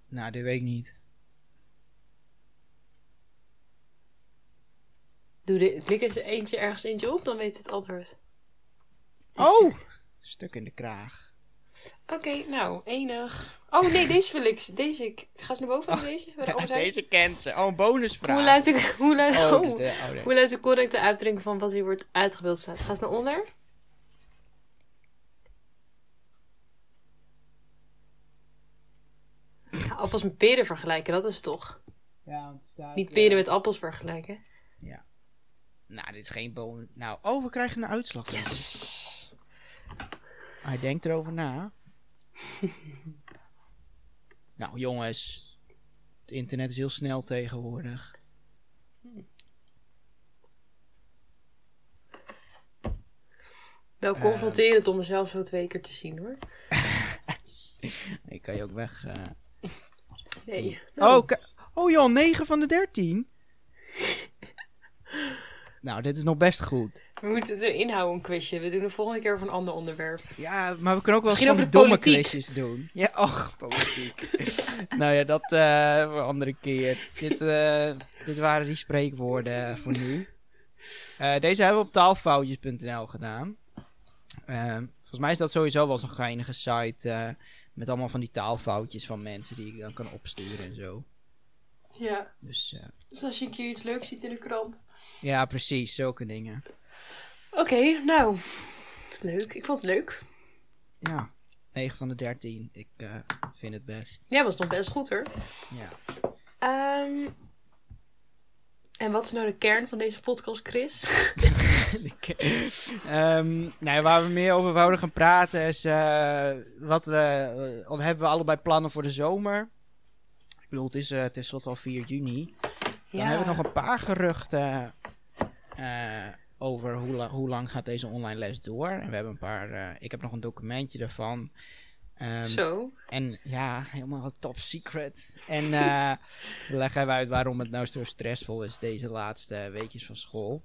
S3: Nou, dit weet ik niet.
S2: Doe de, klik eens eentje ergens eentje op, dan weet het antwoord.
S3: Oh! Stuk in de kraag.
S2: Oké, nou, enig. Oh nee, deze wil ik. Deze, ik ga eens naar boven met deze. De [laughs] Heijn.
S3: Deze kent ze. Oh, een bonusvraag.
S2: Hoe luidt, de, hoe, luidt,
S3: Oh,
S2: oh,
S3: dus de, oh, nee.
S2: hoe luidt de correcte uitdrukking van wat hier wordt uitgebeeld staat? Ga eens naar onder. Ja, appels met peren vergelijken, dat is toch?
S3: Ja, want staat,
S2: Niet peren met appels vergelijken.
S3: Nou, dit is geen bonus. Nou, oh, we krijgen een uitslag.
S2: Yes!
S3: Hij denkt erover na. [laughs] nou, jongens. Het internet is heel snel tegenwoordig.
S2: Wel confronterend om mezelf zo twee keer te zien hoor. [laughs]
S3: Ik kan je ook weg. eh.
S2: Nee.
S3: Oh, oh joh, 9 van de 13. Nou, dit is nog best goed.
S2: We moeten het erin houden, een quizje. We doen de volgende keer over een ander onderwerp.
S3: Ja, maar we kunnen ook wel eens van die domme quizjes doen. Ja, och, politiek. [laughs] nou ja, dat eh, voor een andere keer. Dit, eh, dit waren die spreekwoorden voor nu. Eh, deze hebben we op taalfoutjes.nl gedaan. Volgens mij is dat sowieso wel zo'n geinige site met allemaal van die taalfoutjes van mensen die ik dan kan opsturen en zo.
S2: Ja,
S3: Dus eh,
S2: dus als je een keer iets leuks ziet in de krant.
S3: ja, precies, zulke dingen.
S2: Oké, nou. Leuk. Ik vond het leuk.
S3: Ja, 9 van de 13. Ik eh, vind het best.
S2: Ja, was nog best goed hoor.
S3: Ja.
S2: Ehm, en wat is nou de kern van deze podcast, Chris? [laughs] [laughs]
S3: Ehm, nou, waar we meer over wouden gaan praten is eh, wat we, of hebben we allebei plannen voor de zomer. Bedoel, het is uh, tenslotte al 4 juni. Dan hebben we nog een paar geruchten eh, over hoe, la- hoe lang gaat deze online les door. En we hebben een paar, eh, ik heb nog een documentje daarvan. Ehm,
S2: Zo.
S3: en ja, helemaal top secret. En we leggen even uit waarom het nou zo stressvol is deze laatste weekjes van school.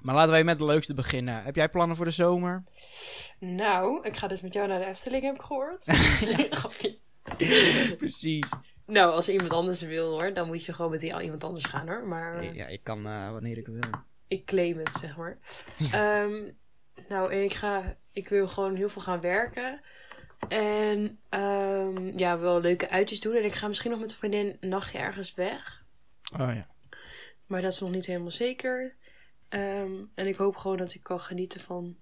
S3: Maar laten wij met het leukste beginnen. Heb jij plannen voor de zomer?
S2: Nou, ik ga dus met jou naar de Efteling, heb ik gehoord. [laughs] [laughs]
S3: Precies.
S2: Nou, als iemand anders wil hoor, dan moet je gewoon met die iemand anders gaan hoor. Maar
S3: Ja, ik kan eh, wanneer ik wil.
S2: ik claim het, zeg maar. Ehm, nou, ik ga, ik wil gewoon heel veel gaan werken. En ehm, ja, wel leuke uitjes doen. En ik ga misschien nog met een vriendin een nachtje ergens weg.
S3: Oh ja.
S2: Maar dat is nog niet helemaal zeker. Ehm, en ik hoop gewoon dat ik kan genieten van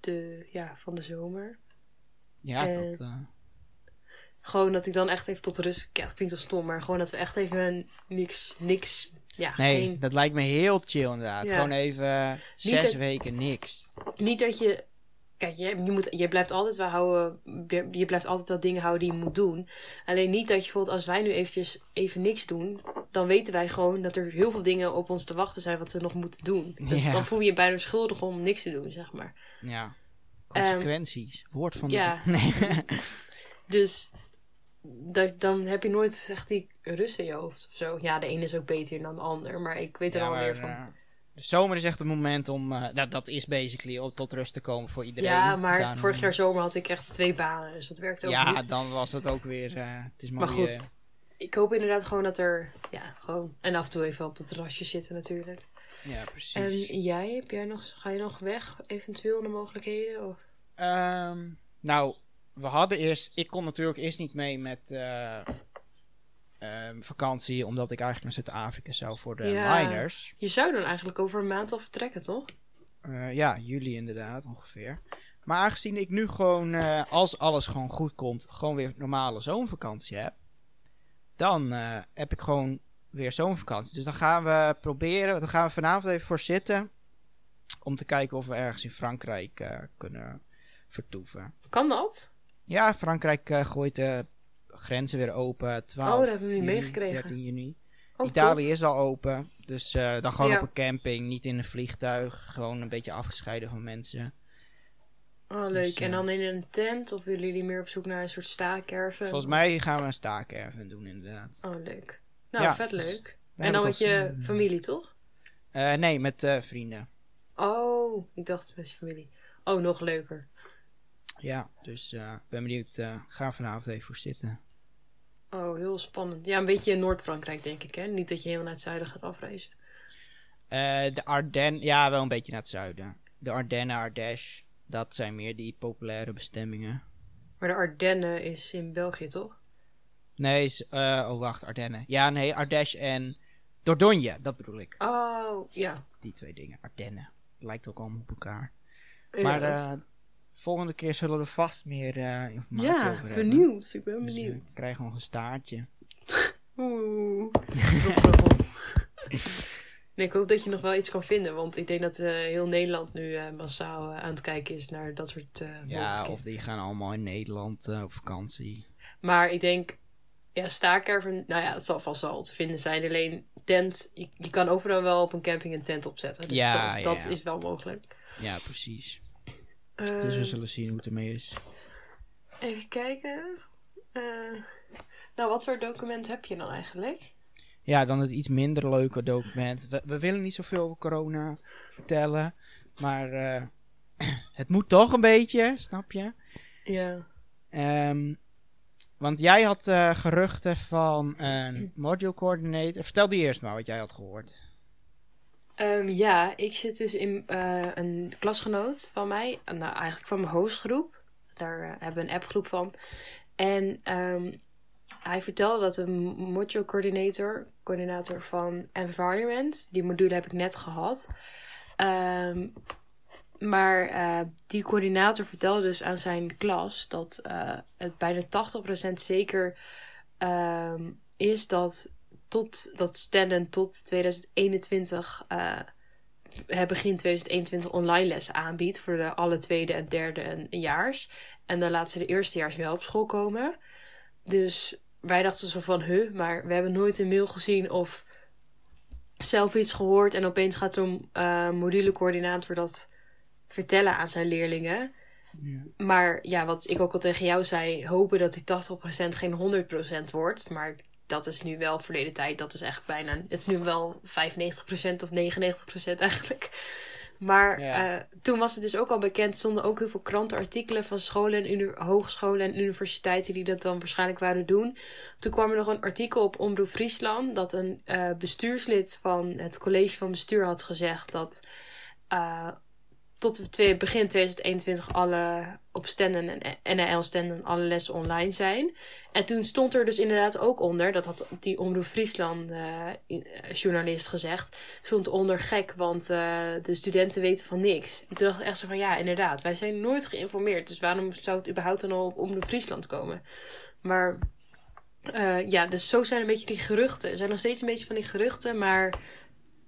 S2: de, ja, van de zomer.
S3: Ja, dat... eh,
S2: Gewoon dat ik dan echt even tot rust... Ja, het klinkt zo stom, maar gewoon dat we echt even niks... niks ja,
S3: nee,
S2: geen-
S3: dat lijkt me heel chill inderdaad.
S2: Ja.
S3: Gewoon even eh, zes
S2: dat-
S3: weken niks.
S2: niet dat je. Kijk, je, je, moet, je blijft altijd wel houden. Je, je blijft altijd wel dingen houden die je moet doen. Alleen niet dat je bijvoorbeeld, als wij nu eventjes even niks doen. dan weten wij gewoon dat er heel veel dingen op ons te wachten zijn. wat we nog moeten doen. Dus
S3: Ja.
S2: dan voel je je bijna schuldig om niks te doen, zeg maar.
S3: Ja. Consequenties. Woord van de...
S2: Ehm, ja. [laughs]
S3: Nee.
S2: Dus. Dat, dan heb je nooit echt die rust in je hoofd of zo. Ja, de ene is ook beter dan de ander. Maar ik weet er
S3: Ja,
S2: alweer van.
S3: eh, de zomer is echt het moment om... eh, dat, dat is basically om tot rust te komen voor iedereen.
S2: ja, maar vorig jaar zomer had ik echt twee banen. Dus dat werkte ook
S3: Ja,
S2: niet.
S3: dan was het ook weer... eh, het is maar,
S2: Maar
S3: weer-
S2: goed. Ik hoop inderdaad gewoon dat er, ja, gewoon, en af en toe even op het terrasje zitten natuurlijk.
S3: Ja, precies.
S2: En jij, heb jij nog, ga je nog weg, eventueel naar mogelijkheden? Of?
S3: Ehm, nou, we hadden eerst... Ik kon natuurlijk eerst niet mee met eh, ehm, vakantie, omdat ik eigenlijk naar Zuid-Afrika zou voor de
S2: Ja.
S3: miners.
S2: Je zou dan eigenlijk over een maand al vertrekken, toch?
S3: Eh, ja, juli inderdaad, ongeveer. Maar aangezien ik nu gewoon, eh, als alles gewoon goed komt, gewoon weer normale zomervakantie heb, dan heb ik gewoon weer zomervakantie. Dus dan gaan we proberen, dan gaan we vanavond even voor zitten, om te kijken of we ergens in Frankrijk kunnen vertoeven.
S2: Kan dat?
S3: Ja, Frankrijk eh, gooit de grenzen weer open. 12
S2: Oh, dat hebben we meegekregen.
S3: 13 juni.
S2: Oh,
S3: Italië is al open. Dus eh, dan gewoon
S2: Ja.
S3: op een camping, niet in een vliegtuig. Gewoon een beetje afgescheiden van mensen.
S2: Oh, leuk.
S3: Dus,
S2: en
S3: eh,
S2: dan in een tent? Of willen jullie meer op zoek naar een soort staakerven?
S3: Volgens mij gaan we een staakerven doen, inderdaad.
S2: Oh, leuk. Nou,
S3: Ja,
S2: vet
S3: dus
S2: leuk. En dan met je familie, toch?
S3: Nee, met vrienden.
S2: Oh, ik dacht met je familie. Oh, nog leuker.
S3: Ja, dus eh, ik ben benieuwd. eh ga vanavond even voor zitten.
S2: Oh, heel spannend. Ja, een beetje in Noord-Frankrijk, denk ik, hè? Niet dat je helemaal naar het zuiden gaat afreizen.
S3: Eh, de Ardennen, ja, wel een beetje naar het zuiden. De Ardennen, Ardèche. Dat zijn meer die populaire bestemmingen.
S2: Maar de Ardennen is in België, toch?
S3: Nee, is, oh wacht, Ardennen. Ja, nee, Ardèche en Dordogne, dat bedoel ik.
S2: Oh, ja.
S3: Die twee dingen, Ardennen. Het lijkt ook allemaal op elkaar.
S2: Ja,
S3: Maar eh, volgende keer zullen we vast meer eh, informatie over
S2: ja,
S3: hebben.
S2: benieuwd. Ik ben
S3: Dus, eh,
S2: benieuwd.
S3: ik krijg nog een staartje. [laughs]
S2: Oeh. [laughs] Nee, ik hoop dat je nog wel iets kan vinden. Want ik denk dat eh, heel Nederland nu eh, massaal aan het kijken is naar dat soort eh
S3: Ja, of die gaan allemaal in Nederland eh, op vakantie.
S2: Maar ik denk, ja, staakerven, nou ja, het zal vast wel te vinden zijn. Alleen tent, je, je kan overal wel op een camping een tent opzetten. Dus
S3: Ja,
S2: dat,
S3: ja,
S2: dat
S3: ja.
S2: is wel mogelijk.
S3: Ja, precies. Dus we zullen zien hoe het ermee is.
S2: Even kijken. Eh, nou, wat voor document heb je dan eigenlijk?
S3: Ja, dan het iets minder leuke document. We, we willen niet zoveel over corona vertellen. Maar eh, [clears throat] het moet toch een beetje, snap je?
S2: Ja.
S3: Ehm, want jij had eh, geruchten van een module coordinator. Vertel die eerst maar wat jij had gehoord.
S2: Ehm, ja, ik zit dus in eh, een klasgenoot van mij. Nou, eigenlijk van mijn hostgroep. Daar eh, hebben we een appgroep van. En ehm, hij vertelde dat een module coordinator, coördinator van environment, die module heb ik net gehad. Ehm, maar eh, die coördinator vertelde dus aan zijn klas dat het bijna 80% zeker is dat tot dat Stenden tot 2021, eh, eh, begin 2021 online lessen aanbiedt voor de alle tweede en derde en jaars. En dan laten ze de eerstejaars wel op school komen. Dus wij dachten zo van, huh, maar we hebben nooit een mail gezien of zelf iets gehoord. En opeens gaat zo'n eh modulecoördinator dat vertellen aan zijn leerlingen.
S3: Ja.
S2: Maar ja, wat ik ook al tegen jou zei, hopen dat die 80% geen 100% wordt. Maar dat is nu wel verleden tijd. Dat is echt bijna. Het is nu wel 95% of 99% eigenlijk. Maar
S3: Ja.
S2: eh, toen was het dus ook al bekend. stonden ook heel veel krantenartikelen van scholen en hogescholen en universiteiten die dat dan waarschijnlijk wouden doen. Toen kwam er nog een artikel op Omroep Friesland. dat een eh, bestuurslid van het college van bestuur had gezegd dat. eh, tot twee, begin 2021 alle op en NL-standen alle lessen online zijn. En toen stond er dus inderdaad ook onder, dat had die Omroep Friesland eh, journalist gezegd, stond onder gek, want eh, de studenten weten van niks. Ik dacht echt zo van, ja, inderdaad, wij zijn nooit geïnformeerd, dus waarom zou het überhaupt dan al op Omroep Friesland komen? Maar ja, dus zo zijn een beetje die geruchten. Er zijn nog steeds een beetje van die geruchten, maar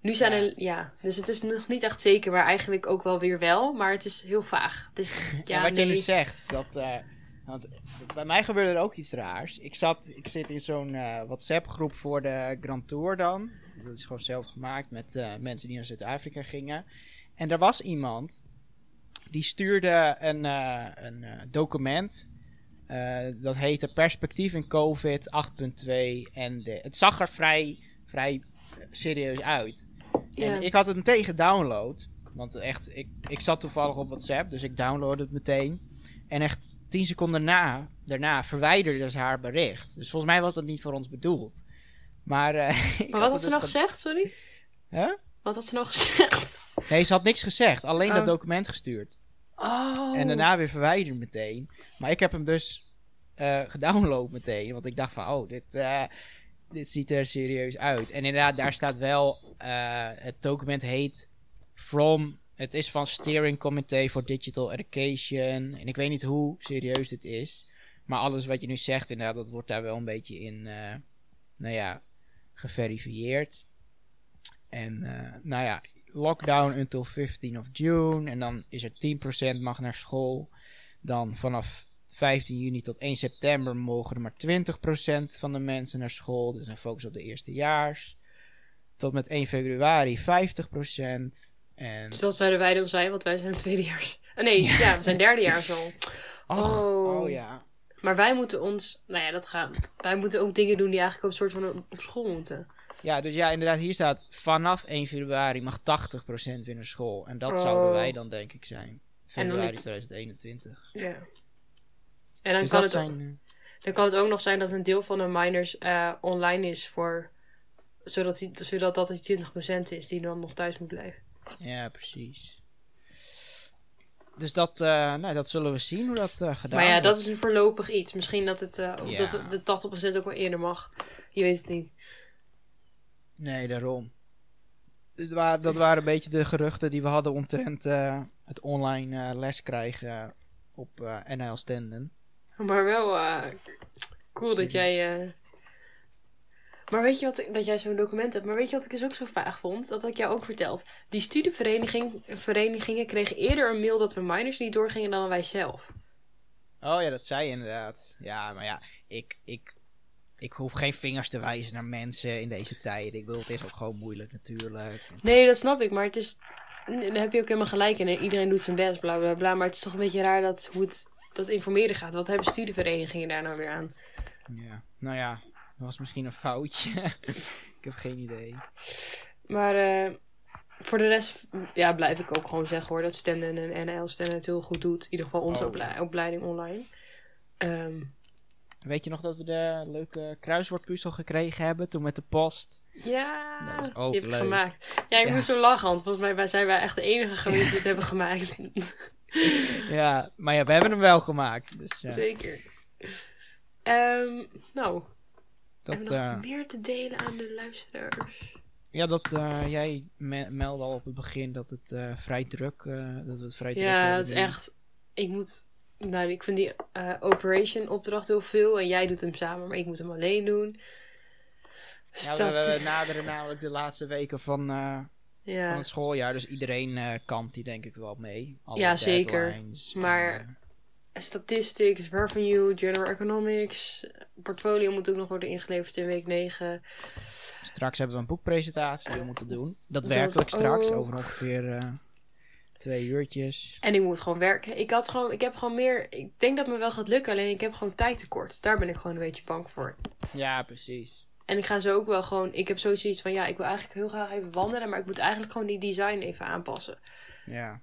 S2: nu zijn er, ja, dus het is nog niet echt zeker, maar eigenlijk ook wel weer wel, maar het is heel vaag. Het is, [laughs] ja,
S3: wat
S2: nee.
S3: je nu zegt, dat, eh, want bij mij gebeurde er ook iets raars. Ik, zat, ik zit in zo'n eh, WhatsApp-groep voor de Grand Tour dan. Dat is gewoon zelf gemaakt met eh, mensen die naar Zuid-Afrika gingen. En er was iemand die stuurde een, een document. dat heette Perspectief in COVID 8.2. En de, het zag er vrij, vrij serieus uit.
S2: Ja.
S3: En ik had het meteen gedownload. Want echt, ik, ik zat toevallig op WhatsApp, dus ik downloadde het meteen. En echt tien seconden na, daarna verwijderde ze haar bericht. Dus volgens mij was dat niet voor ons bedoeld. Maar, eh, [laughs]
S2: Maar wat had ze
S3: dus
S2: nou
S3: ge-
S2: gezegd, sorry?
S3: Huh?
S2: Wat had ze nou [laughs] gezegd?
S3: Nee, ze had niks gezegd. Alleen dat
S2: Oh.
S3: document gestuurd.
S2: Oh.
S3: En daarna weer verwijderd meteen. Maar ik heb hem dus eh gedownload meteen. Want ik dacht van, oh, dit, eh, dit ziet er serieus uit. En inderdaad, daar staat wel... eh, het document heet From... Het is van Steering Committee for Digital Education. En ik weet niet hoe serieus dit is. Maar alles wat je nu zegt, inderdaad, dat wordt daar wel een beetje in... eh, nou ja, geverifieerd. En eh, nou ja, lockdown until 15 of June. En dan is er 10% mag naar school. Dan vanaf 15 juni tot 1 september mogen er maar 20% van de mensen naar school. Dus dan focus op de eerstejaars. Tot met 1 februari 50%. En...
S2: Dus dat zouden wij dan zijn, want wij zijn tweedejaars. Oh, nee, ja, we zijn derdejaars [laughs] al.
S3: Och,
S2: Oh.
S3: oh ja.
S2: Maar wij moeten ons, nou ja, dat gaat. Wij moeten ook dingen doen die eigenlijk op een soort van op school moeten.
S3: Ja, dus ja, inderdaad, hier staat vanaf 1 februari mag 80% weer naar school. En dat
S2: Oh.
S3: zouden wij dan denk ik zijn. Februari
S2: niet-
S3: 2021.
S2: Ja. En dan,
S3: dus
S2: kan het,
S3: zijn... eh,
S2: dan kan het ook nog zijn dat een deel van de miners eh, online is voor. Zodat, die, zodat dat die 20% is die dan nog thuis moet blijven.
S3: Ja, precies. Dus dat, eh, nou, dat zullen we zien hoe dat gedaan
S2: maar ja,
S3: wordt.
S2: dat is een voorlopig iets. Misschien dat het
S3: Ja.
S2: dat de 80% ook wel eerder mag. Je weet het niet.
S3: Nee, daarom. Dus dat waren, dat waren een beetje de geruchten die we hadden omtrent het online les krijgen op NL Stenden.
S2: Maar wel eh, cool dat jij. eh, Maar weet je wat, dat jij zo'n document hebt? Maar weet je wat ik dus ook zo vaag vond? Dat had ik jou ook verteld. Die studievereniging, verenigingen kregen eerder een mail dat we minors niet doorgingen dan wij zelf.
S3: Oh ja, dat zei je inderdaad. Ja, maar ja, ik, ik, ik hoef geen vingers te wijzen naar mensen in deze tijden. Ik bedoel, het is ook gewoon moeilijk natuurlijk.
S2: Nee, dat snap ik, maar het is. Daar heb je ook helemaal gelijk in. En iedereen doet zijn best, bla bla bla. Maar het is toch een beetje raar dat hoe het dat informeren gaat. Wat hebben studieverenigingen daar nou weer aan?
S3: Ja, nou ja, dat was misschien een foutje. [laughs] ik heb geen idee.
S2: Maar eh, voor de rest ja, blijf ik ook gewoon zeggen hoor dat Stenden en NL Stenden het heel goed doet. In ieder geval onze
S3: Oh,
S2: ople- opleiding online. Ehm,
S3: Weet je nog dat we de leuke kruiswoordpuzzel gekregen hebben toen met de post?
S2: ja,
S3: Dat was ook
S2: die heb ik
S3: leuk.
S2: gemaakt. Ja, ik
S3: Ja.
S2: moest zo lachen, want volgens mij zijn wij echt de enige geweest die het hebben gemaakt. [laughs] [laughs]
S3: Ja, maar ja, we hebben hem wel gemaakt. Dus ja,
S2: Zeker. Ehm, nou,
S3: dat,
S2: hebben we nog
S3: eh,
S2: meer te delen aan de luisteraars?
S3: ja, dat eh, jij me- meldde al op het begin dat het eh, vrij druk, eh, dat we het vrij druk
S2: Ja, het is echt. Ik moet. Nou, ik vind die operation opdracht heel veel. En jij doet hem samen, maar ik moet hem alleen doen. Dus
S3: Ja, we,
S2: dat-
S3: we [laughs] naderen namelijk de laatste weken van, eh, van
S2: ja.
S3: het schooljaar, dus iedereen eh kampt die denk ik wel mee. Alle
S2: Ja, zeker. Maar-
S3: en, eh,
S2: Statistics, revenue, general economics. Portfolio moet ook nog worden ingeleverd in week 9.
S3: straks hebben we een boekpresentatie die we moeten doen. Dat werkelijk straks,
S2: ook.
S3: over ongeveer eh, twee uurtjes.
S2: En ik moet gewoon werken. Ik, had gewoon, ik heb gewoon meer. Ik denk dat me wel gaat lukken, alleen ik heb gewoon tijd tekort. Daar ben ik gewoon een beetje bang voor.
S3: Ja, precies.
S2: En ik ga zo ook wel gewoon. Ik heb sowieso iets van ja, ik wil eigenlijk heel graag even wandelen, maar ik moet eigenlijk gewoon die design even aanpassen.
S3: Ja.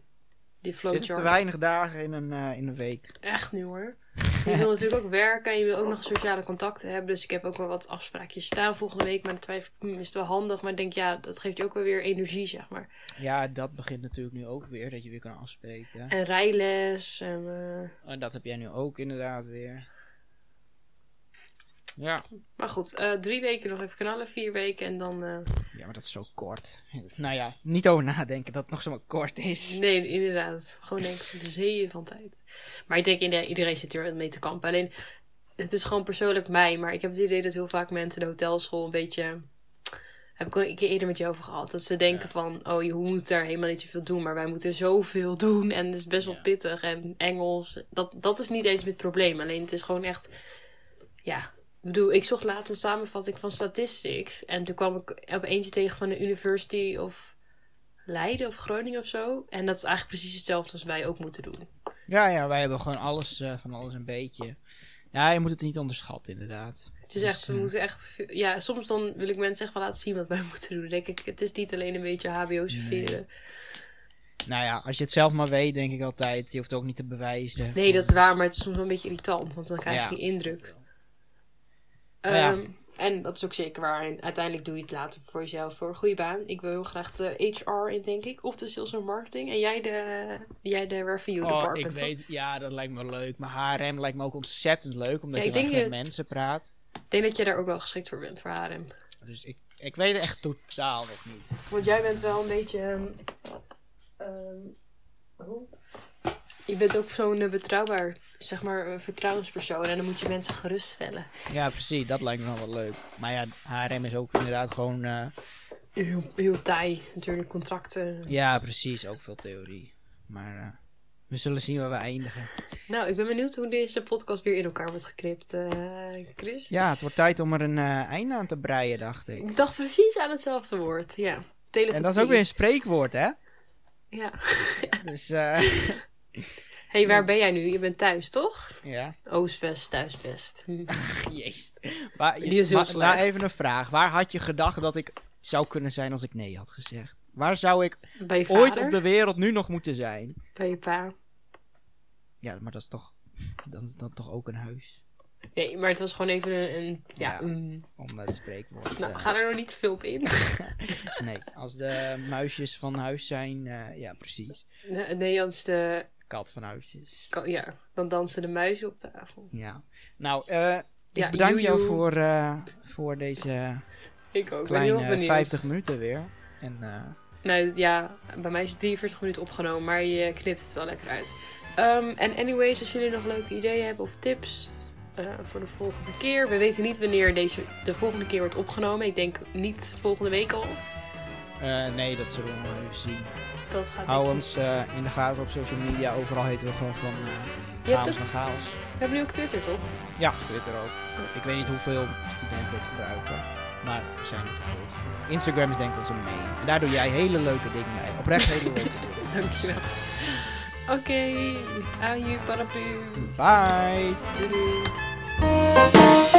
S2: Die
S3: Er zitten te
S2: flowchart.
S3: weinig dagen in een, eh, in een week.
S2: Echt nu hoor. [laughs] je wil natuurlijk ook werken en je wil ook nog sociale contacten hebben. Dus ik heb ook wel wat afspraakjes staan volgende week. Maar dan twijfel ik, hm, is het wel handig. Maar ik denk, ja, dat geeft je ook wel weer energie, zeg maar.
S3: Ja, dat begint natuurlijk nu ook weer, dat je weer kan afspreken.
S2: En rijles en... eh,
S3: En dat heb jij nu ook inderdaad weer. Ja.
S2: Maar goed, eh, drie weken nog even knallen, vier weken en dan... eh,
S3: ja, maar dat is zo kort. Nou ja, niet over nadenken dat het nog zo kort is.
S2: Nee, inderdaad. Gewoon denk ik de zeeën van tijd. Maar ik denk, inderdaad, iedereen zit er mee te kampen. Alleen, het is gewoon persoonlijk mij. Maar ik heb het idee dat heel vaak mensen de hotelschool een beetje... Heb ik al een keer eerder met je over gehad. Dat ze denken van, oh, je moet daar helemaal niet zoveel doen. Maar wij moeten zoveel doen. En het is best wel
S3: Ja.
S2: pittig. En Engels, dat, dat is niet eens het probleem. Alleen het is gewoon echt... Ja, bedoel, ik zocht laatst een samenvatting van statistics. En toen kwam ik op eentje tegen van de University of Leiden of Groningen of zo. En dat is eigenlijk precies hetzelfde als wij ook moeten doen.
S3: Ja, ja, wij hebben gewoon alles, eh, van alles een beetje. Ja, je moet het niet onderschatten, inderdaad.
S2: Het is
S3: Dus,
S2: echt, we
S3: eh,
S2: moeten echt... Ja, soms dan wil ik mensen echt wel laten zien wat wij [laughs] moeten doen. Dan denk ik, het is niet alleen een beetje hbo serveren.
S3: Nou ja, als je het zelf maar weet, denk ik altijd. Je hoeft het ook niet te bewijzen.
S2: Nee, dat is waar, maar het is soms wel een beetje irritant. Want dan krijg je
S3: Ja.
S2: die indruk.
S3: Nou ja.
S2: Ehm, en dat is ook zeker waar. En uiteindelijk doe je het later voor jezelf voor een goede baan. Ik wil heel graag de HR in, denk ik. Of de sales en marketing. En jij de, jij de review
S3: Oh,
S2: department.
S3: ik weet, ja, dat lijkt me leuk. Maar HRM lijkt me ook ontzettend leuk, omdat
S2: Ja,
S3: je
S2: ik
S3: dan
S2: denk
S3: echt
S2: je-
S3: met mensen praat.
S2: Ik denk dat je daar ook wel geschikt voor bent, voor HRM.
S3: Dus ik, ik weet het echt totaal nog niet.
S2: Want jij bent wel een beetje. ehm, hoe? Je bent ook zo'n eh, betrouwbaar, zeg maar, vertrouwenspersoon. En dan moet je mensen geruststellen.
S3: Ja, precies, dat lijkt me nog wel leuk. Maar ja, HRM is ook inderdaad gewoon... eh,
S2: Heel, heel taai, natuurlijk, contracten.
S3: ja, precies, ook veel theorie. Maar eh, we zullen zien waar we eindigen.
S2: Nou, ik ben benieuwd hoe deze podcast weer in elkaar wordt geknipt, Chris.
S3: Ja, het wordt tijd om er een einde aan te breien, dacht ik.
S2: Ik dacht precies aan hetzelfde woord, ja.
S3: En dat is ook weer een spreekwoord, hè?
S2: Ja. [laughs]
S3: Dus, eh [laughs] [laughs]
S2: hey, waar ben jij nu? Je bent thuis, toch?
S3: ja.
S2: Oost-West, thuis-West. [laughs] Hm.
S3: Jezus. Maar,
S2: Die is heel
S3: maar-
S2: slecht.
S3: even een vraag. Waar had je gedacht dat ik zou kunnen zijn als ik nee had gezegd? Waar zou ik
S2: Bij je vader?
S3: ooit op de wereld nu nog moeten zijn?
S2: Bij je pa?
S3: Ja, maar dat is toch, dat is dan toch ook een huis?
S2: Nee, maar het was gewoon even een... een- ja,
S3: Ja.
S2: een-
S3: Om het spreekwoord.
S2: nou,
S3: eh,
S2: ga er nog niet te veel op in. [laughs]
S3: nee, als de muisjes van huis zijn, eh, ja precies.
S2: Nee, anders de,
S3: Kat van huis is.
S2: kan- ja, dan dansen de muizen op tafel.
S3: Ja. Nou, eh, ik
S2: Ja,
S3: bedank jou voor, eh, voor deze [laughs]
S2: Ik ook, ben heel
S3: kleine
S2: benieuwd.
S3: 50 minuten weer. En eh,
S2: Nou ja, bij mij is het 43 minuten opgenomen, maar je knipt het wel lekker uit. Ehm, En anyways, als jullie nog leuke ideeën hebben of tips voor de volgende keer. We weten niet wanneer deze de volgende keer wordt opgenomen. Ik denk niet volgende week al.
S3: Eh, nee, dat zullen we nog even zien.
S2: Dat gaat
S3: Hou ons eh, in de gaten op social media. Overal heten we gewoon van eh chaos
S2: toch-
S3: naar chaos.
S2: We hebben nu ook Twitter, toch?
S3: Ja, Twitter ook. Ik weet niet hoeveel studenten het gebruiken. Maar we zijn er te volgen. Instagram is denk ik onze main. En daar doe jij hele leuke dingen mee. Oprecht hele leuke [laughs] dingen.
S2: Dankjewel. Oké, aan je paraplu.
S3: Bye!
S2: Doei doei.